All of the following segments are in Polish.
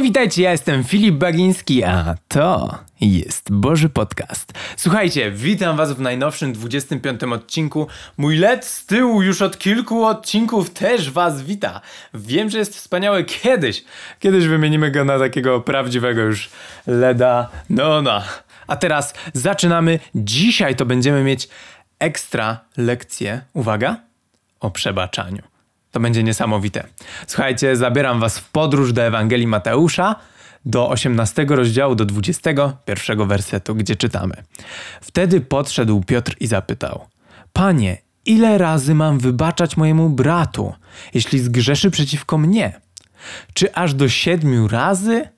Hej, witajcie, ja jestem Filip Bagiński, a to jest Boży Podcast. Słuchajcie, witam was w najnowszym 25 odcinku. Mój led z tyłu już od kilku odcinków też was wita. Wiem, że jest wspaniały kiedyś. Kiedyś wymienimy go na takiego prawdziwego już leda. No, no. A teraz zaczynamy. Dzisiaj to będziemy mieć ekstra lekcję. Uwaga, o przebaczaniu. To będzie niesamowite. Słuchajcie, zabieram was w podróż do Ewangelii Mateusza, do 18 rozdziału, do 21 wersetu, gdzie czytamy. Wtedy podszedł Piotr i zapytał: Panie, ile razy mam wybaczać mojemu bratu, jeśli zgrzeszy przeciwko mnie? Czy aż do siedmiu razy?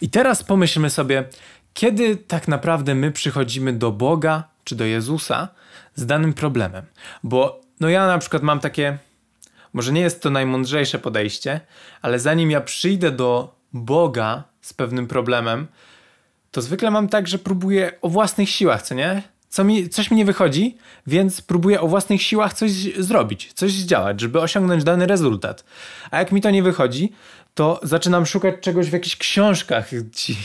I teraz pomyślmy sobie, kiedy tak naprawdę my przychodzimy do Boga czy do Jezusa z danym problemem. Bo no ja na przykład mam takie może nie jest to najmądrzejsze podejście, ale zanim ja przyjdę do Boga z pewnym problemem, to zwykle mam tak, że próbuję o własnych siłach, co nie? Co mi, coś mi nie wychodzi, więc próbuję o własnych siłach coś zrobić, coś zdziałać, żeby osiągnąć dany rezultat. A jak mi to nie wychodzi, to zaczynam szukać czegoś w jakichś książkach. Ci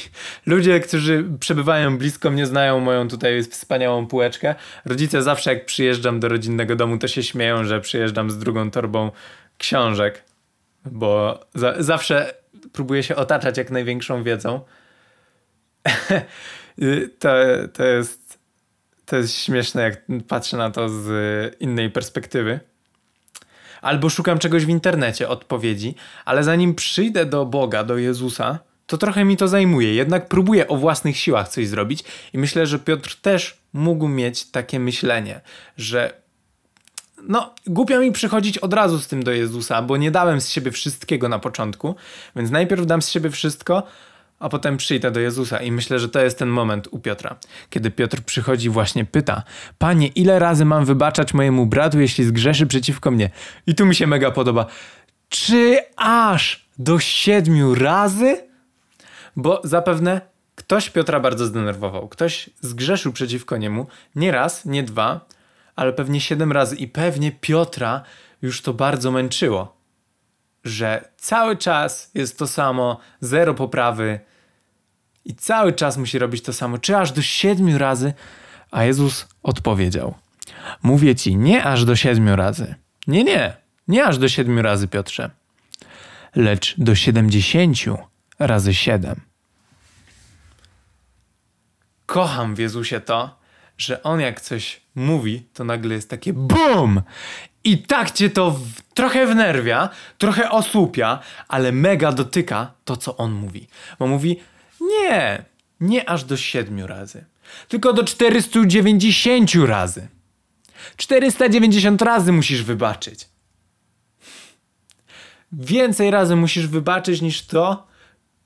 ludzie, którzy przebywają blisko mnie, znają moją tutaj wspaniałą półeczkę. Rodzice zawsze jak przyjeżdżam do rodzinnego domu, to się śmieją, że przyjeżdżam z drugą torbą książek, bo za zawsze próbuję się otaczać jak największą wiedzą. to, to, jest, to jest śmieszne, jak patrzę na to z innej perspektywy albo szukam czegoś w internecie, odpowiedzi, ale zanim przyjdę do Boga, do Jezusa, to trochę mi to zajmuje. Jednak próbuję o własnych siłach coś zrobić i myślę, że Piotr też mógł mieć takie myślenie, że no, głupio mi przychodzić od razu z tym do Jezusa, bo nie dałem z siebie wszystkiego na początku, więc najpierw dam z siebie wszystko, a potem przyjdę do Jezusa. I myślę, że to jest ten moment u Piotra, kiedy Piotr przychodzi, właśnie pyta: Panie, ile razy mam wybaczać mojemu bratu, jeśli zgrzeszy przeciwko mnie? I tu mi się mega podoba. Czy aż do siedmiu razy? Bo zapewne ktoś Piotra bardzo zdenerwował. Ktoś zgrzeszył przeciwko niemu nie raz, nie dwa, ale pewnie siedem razy. I pewnie Piotra już to bardzo męczyło. Że cały czas jest to samo, zero poprawy, i cały czas musi robić to samo, czy aż do siedmiu razy. A Jezus odpowiedział: Mówię ci, nie aż do siedmiu razy. Nie, nie, nie aż do siedmiu razy, Piotrze, lecz do siedemdziesięciu razy siedem. Kocham w Jezusie to, że On jak coś mówi, to nagle jest takie BUM! I tak cię to w, trochę wnerwia, trochę osłupia, ale mega dotyka to, co On mówi. Bo mówi, nie, nie aż do siedmiu razy, tylko do 490 razy. 490 razy musisz wybaczyć. Więcej razy musisz wybaczyć niż to,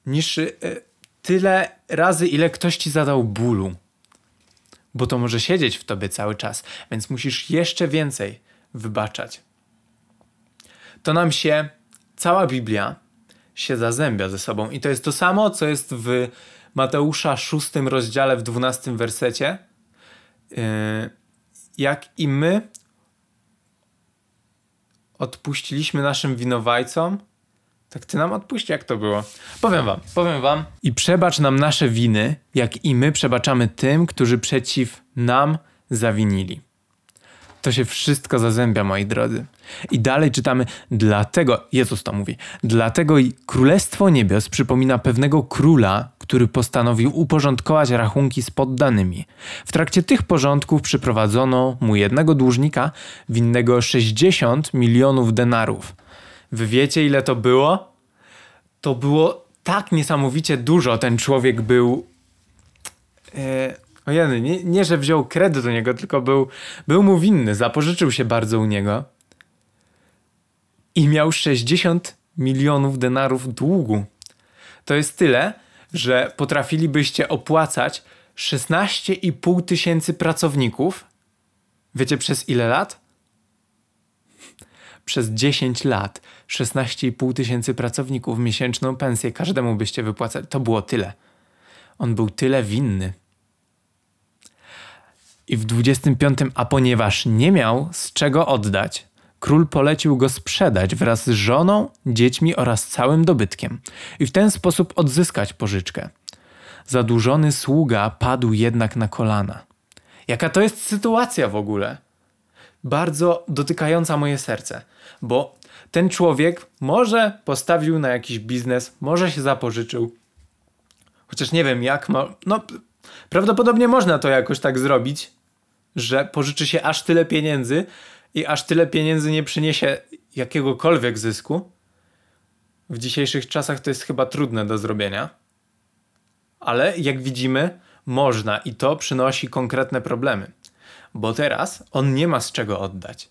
niż y, tyle razy, ile ktoś ci zadał bólu. Bo to może siedzieć w tobie cały czas, więc musisz jeszcze więcej wybaczać. To nam się cała Biblia się zazębia ze sobą. I to jest to samo, co jest w Mateusza 6 rozdziale w 12 wersecie. Yy, jak i my odpuściliśmy naszym winowajcom, tak ty nam odpuść, jak to było. Powiem wam, powiem wam. I przebacz nam nasze winy, jak i my przebaczamy tym, którzy przeciw nam zawinili. To się wszystko zazębia, moi drodzy. I dalej czytamy, dlatego, Jezus to mówi, dlatego i Królestwo Niebios przypomina pewnego króla, który postanowił uporządkować rachunki z poddanymi. W trakcie tych porządków przyprowadzono mu jednego dłużnika winnego 60 milionów denarów. Wy wiecie, ile to było? To było tak niesamowicie dużo. Ten człowiek był. E, o jeny, nie, nie, że wziął kredyt u niego, tylko był, był mu winny, zapożyczył się bardzo u niego i miał 60 milionów denarów długu. To jest tyle, że potrafilibyście opłacać 16,5 tysięcy pracowników. Wiecie przez ile lat? Przez 10 lat 16,5 tysięcy pracowników, miesięczną pensję każdemu byście wypłacali. To było tyle. On był tyle winny. I w 25, a ponieważ nie miał z czego oddać, król polecił go sprzedać wraz z żoną, dziećmi oraz całym dobytkiem i w ten sposób odzyskać pożyczkę. Zadłużony sługa padł jednak na kolana. Jaka to jest sytuacja w ogóle? Bardzo dotykająca moje serce, bo ten człowiek może postawił na jakiś biznes, może się zapożyczył. Chociaż nie wiem jak ma. No, prawdopodobnie można to jakoś tak zrobić, że pożyczy się aż tyle pieniędzy i aż tyle pieniędzy nie przyniesie jakiegokolwiek zysku. W dzisiejszych czasach to jest chyba trudne do zrobienia. Ale jak widzimy, można i to przynosi konkretne problemy, bo teraz on nie ma z czego oddać.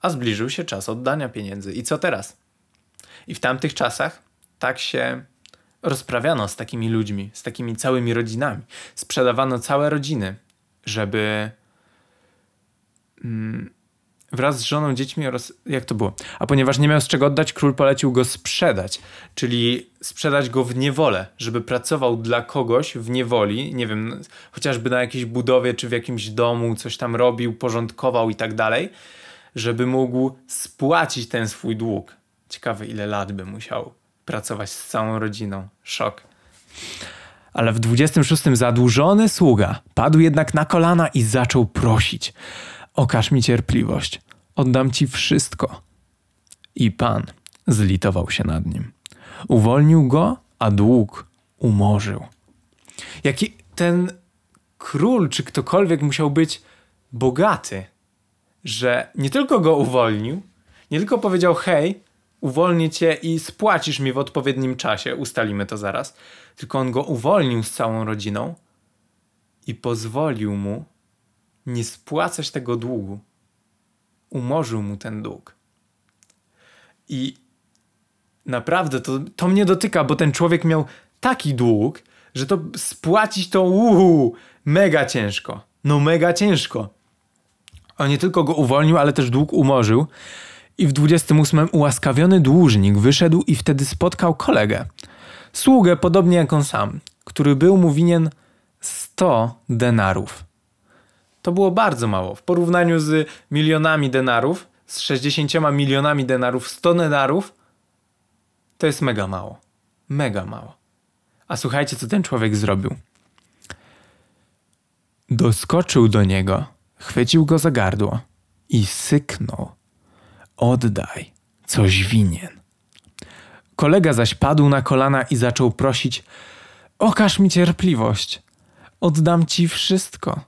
A zbliżył się czas oddania pieniędzy. I co teraz? I w tamtych czasach tak się rozprawiano z takimi ludźmi, z takimi całymi rodzinami. Sprzedawano całe rodziny, żeby mm, wraz z żoną, dziećmi oraz jak to było. A ponieważ nie miał z czego oddać, król polecił go sprzedać, czyli sprzedać go w niewolę, żeby pracował dla kogoś w niewoli, nie wiem, chociażby na jakiejś budowie czy w jakimś domu, coś tam robił, porządkował i tak dalej, żeby mógł spłacić ten swój dług. Ciekawe, ile lat by musiał pracować z całą rodziną. Szok. Ale w 26 zadłużony sługa padł jednak na kolana i zaczął prosić: Okaż mi cierpliwość, oddam ci wszystko. I pan zlitował się nad nim. Uwolnił go, a dług umorzył. Jaki ten król czy ktokolwiek musiał być bogaty, że nie tylko go uwolnił, nie tylko powiedział: Hej, uwolnię cię i spłacisz mi w odpowiednim czasie, ustalimy to zaraz, tylko on go uwolnił z całą rodziną i pozwolił mu nie spłacać tego długu. Umorzył mu ten dług. I naprawdę to, to mnie dotyka, bo ten człowiek miał taki dług, że to spłacić to uhu, mega ciężko. No mega ciężko. On nie tylko go uwolnił, ale też dług umorzył. I w 28 ułaskawiony dłużnik wyszedł i wtedy spotkał kolegę. Sługę, podobnie jak on sam, który był mu winien 100 denarów. To było bardzo mało. W porównaniu z milionami denarów, z 60 milionami denarów, 100 denarów, to jest mega mało. Mega mało. A słuchajcie, co ten człowiek zrobił. Doskoczył do niego, chwycił go za gardło i syknął. Oddaj, coś winien. Kolega zaś padł na kolana i zaczął prosić: Okaż mi cierpliwość, oddam ci wszystko.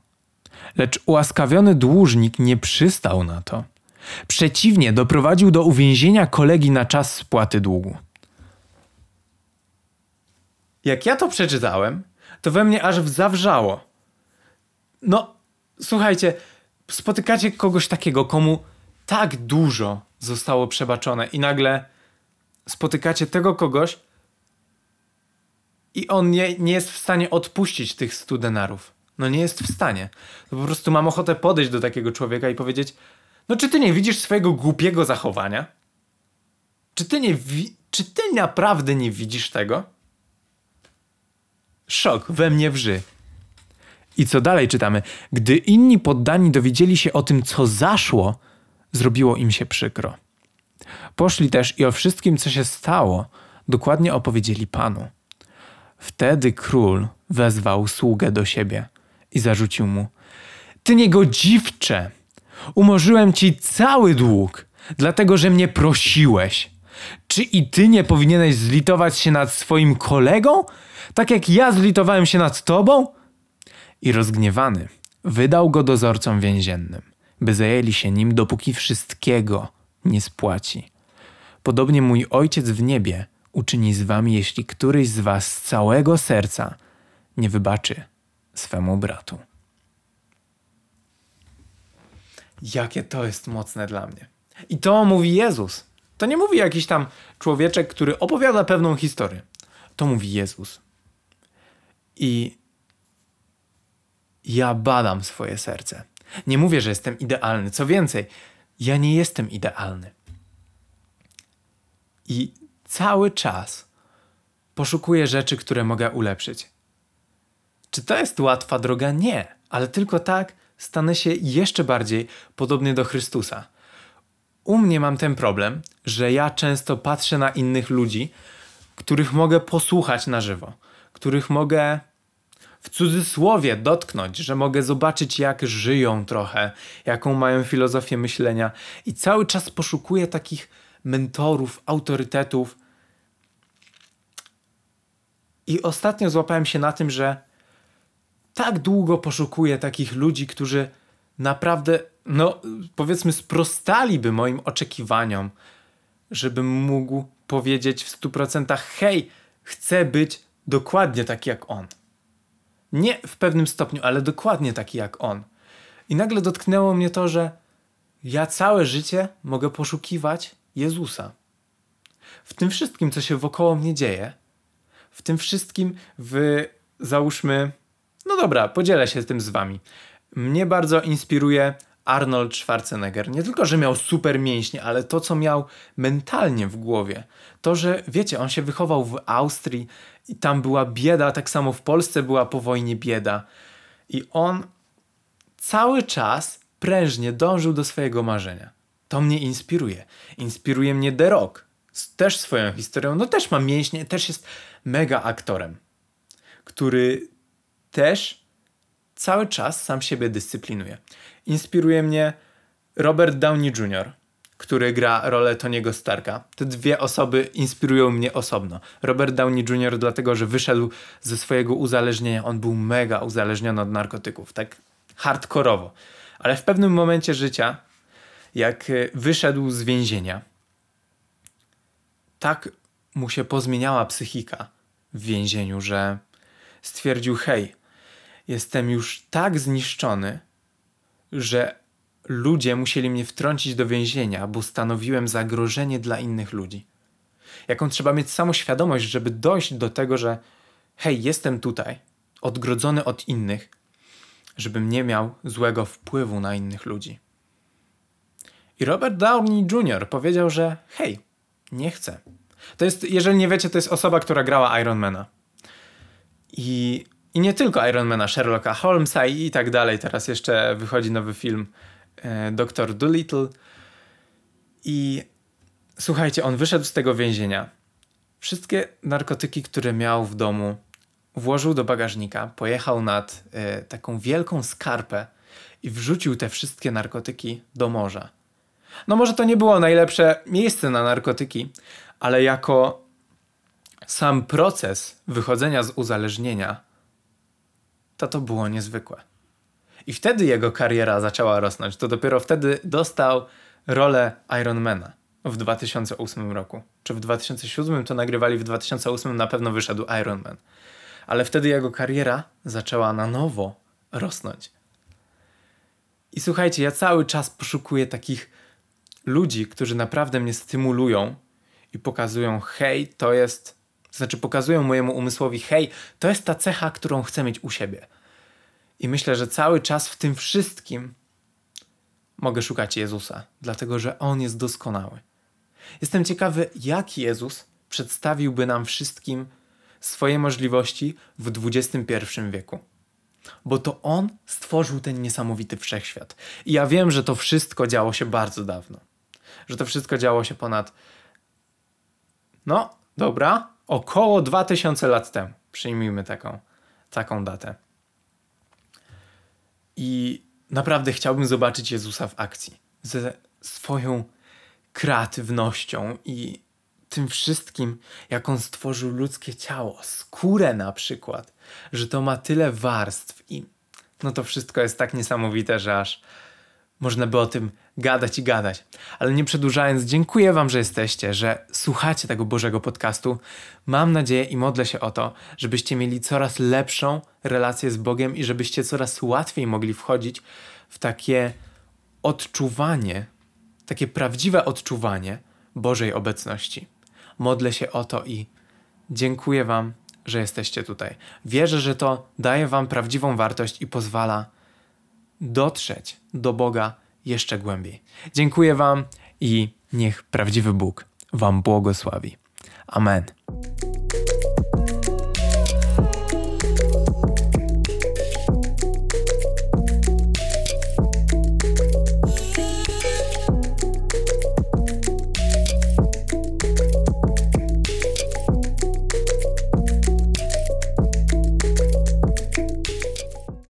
Lecz ułaskawiony dłużnik nie przystał na to. Przeciwnie, doprowadził do uwięzienia kolegi na czas spłaty długu. Jak ja to przeczytałem, to we mnie aż zawrzało. No, słuchajcie, spotykacie kogoś takiego, komu tak dużo zostało przebaczone, i nagle spotykacie tego kogoś, i on nie, nie jest w stanie odpuścić tych stu denarów. No nie jest w stanie. To po prostu mam ochotę podejść do takiego człowieka i powiedzieć: No, czy ty nie widzisz swojego głupiego zachowania? Czy ty, nie wi- czy ty naprawdę nie widzisz tego? Szok we mnie wrzy. I co dalej czytamy? Gdy inni poddani dowiedzieli się o tym, co zaszło, zrobiło im się przykro. Poszli też i o wszystkim, co się stało, dokładnie opowiedzieli panu. Wtedy król wezwał sługę do siebie i zarzucił mu: Ty niegodziwcze! Umorzyłem ci cały dług, dlatego że mnie prosiłeś. Czy i ty nie powinieneś zlitować się nad swoim kolegą, tak jak ja zlitowałem się nad tobą? I rozgniewany wydał go dozorcom więziennym, by zajęli się nim, dopóki wszystkiego nie spłaci. Podobnie mój ojciec w niebie uczyni z wami, jeśli któryś z was z całego serca nie wybaczy swemu bratu. Jakie to jest mocne dla mnie. I to mówi Jezus. To nie mówi jakiś tam człowieczek, który opowiada pewną historię. To mówi Jezus. I ja badam swoje serce. Nie mówię, że jestem idealny. Co więcej, ja nie jestem idealny. I cały czas poszukuję rzeczy, które mogę ulepszyć. Czy to jest łatwa droga? Nie, ale tylko tak stanę się jeszcze bardziej podobny do Chrystusa. u mnie mam ten problem, że ja często patrzę na innych ludzi, których mogę posłuchać na żywo, których mogę w cudzysłowie dotknąć, że mogę zobaczyć, jak żyją trochę, jaką mają filozofię myślenia, i cały czas poszukuję takich mentorów, autorytetów. I ostatnio złapałem się na tym, że tak długo poszukuję takich ludzi, którzy naprawdę, no powiedzmy, sprostaliby moim oczekiwaniom, żebym mógł powiedzieć w 100% hej, chcę być dokładnie taki jak on. Nie w pewnym stopniu, ale dokładnie taki jak on. I nagle dotknęło mnie to, że ja całe życie mogę poszukiwać Jezusa. W tym wszystkim, co się wokoło mnie dzieje, w tym wszystkim, w załóżmy, no dobra, podzielę się tym z wami. Mnie bardzo inspiruje Arnold Schwarzenegger. Nie tylko, że miał super mięśnie, ale to, co miał mentalnie w głowie. To, że wiecie, on się wychował w Austrii i tam była bieda, tak samo w Polsce była po wojnie bieda. I on cały czas prężnie dążył do swojego marzenia. To mnie inspiruje. Inspiruje mnie The Rock. Też swoją historią. No też ma mięśnie, też jest mega aktorem, który też cały czas sam siebie dyscyplinuje. Inspiruje mnie Robert Downey Jr., który gra rolę Tony'ego Starka. Te dwie osoby inspirują mnie osobno. Robert Downey Jr. dlatego, że wyszedł ze swojego uzależnienia. On był mega uzależniony od narkotyków, tak hardkorowo. Ale w pewnym momencie życia, jak e, wyszedł z więzienia, tak mu się pozmieniała psychika w więzieniu, że stwierdził: Hej, jestem już tak zniszczony, że ludzie musieli mnie wtrącić do więzienia, bo stanowiłem zagrożenie dla innych ludzi. Jaką trzeba mieć samoświadomość, żeby dojść do tego, że hej, jestem tutaj, odgrodzony od innych, żebym nie miał złego wpływu na innych ludzi. I Robert Downey Jr. powiedział, że hej, nie chcę. To jest, jeżeli nie wiecie, to jest osoba, która grała Ironmana. I i nie tylko Ironmana, Sherlocka Holmesa i tak dalej. Teraz jeszcze wychodzi nowy film e, Dr. Dolittle. I słuchajcie, on wyszedł z tego więzienia. Wszystkie narkotyki, które miał w domu, włożył do bagażnika, pojechał nad e, taką wielką skarpę i wrzucił te wszystkie narkotyki do morza. No może to nie było najlepsze miejsce na narkotyki, ale jako sam proces wychodzenia z uzależnienia to to było niezwykłe. I wtedy jego kariera zaczęła rosnąć. To dopiero wtedy dostał rolę Ironmana w 2008 roku. Czy w 2007 to nagrywali, w 2008 na pewno wyszedł Ironman. Ale wtedy jego kariera zaczęła na nowo rosnąć. I słuchajcie, ja cały czas poszukuję takich ludzi, którzy naprawdę mnie stymulują i pokazują: hej, to jest znaczy pokazują mojemu umysłowi, hej, to jest ta cecha, którą chcę mieć u siebie. I myślę, że cały czas w tym wszystkim mogę szukać Jezusa, dlatego że On jest doskonały. Jestem ciekawy, jak Jezus przedstawiłby nam wszystkim swoje możliwości w XXI wieku. Bo to On stworzył ten niesamowity wszechświat. I ja wiem, że to wszystko działo się bardzo dawno. Że to wszystko działo się ponad. No, dobra, około 2000 lat temu. Przyjmijmy taką, taką datę. I naprawdę chciałbym zobaczyć Jezusa w akcji. Ze swoją kreatywnością i tym wszystkim, jak on stworzył ludzkie ciało, skórę na przykład, że to ma tyle warstw i no to wszystko jest tak niesamowite, że aż można by o tym gadać i gadać. Ale nie przedłużając, dziękuję Wam, że jesteście, że słuchacie tego Bożego podcastu. Mam nadzieję i modlę się o to, żebyście mieli coraz lepszą relację z Bogiem i żebyście coraz łatwiej mogli wchodzić w takie odczuwanie, takie prawdziwe odczuwanie Bożej obecności. Modlę się o to i dziękuję Wam, że jesteście tutaj. Wierzę, że to daje Wam prawdziwą wartość i pozwala dotrzeć do Boga jeszcze głębiej. Dziękuję Wam i niech prawdziwy Bóg Wam błogosławi. Amen.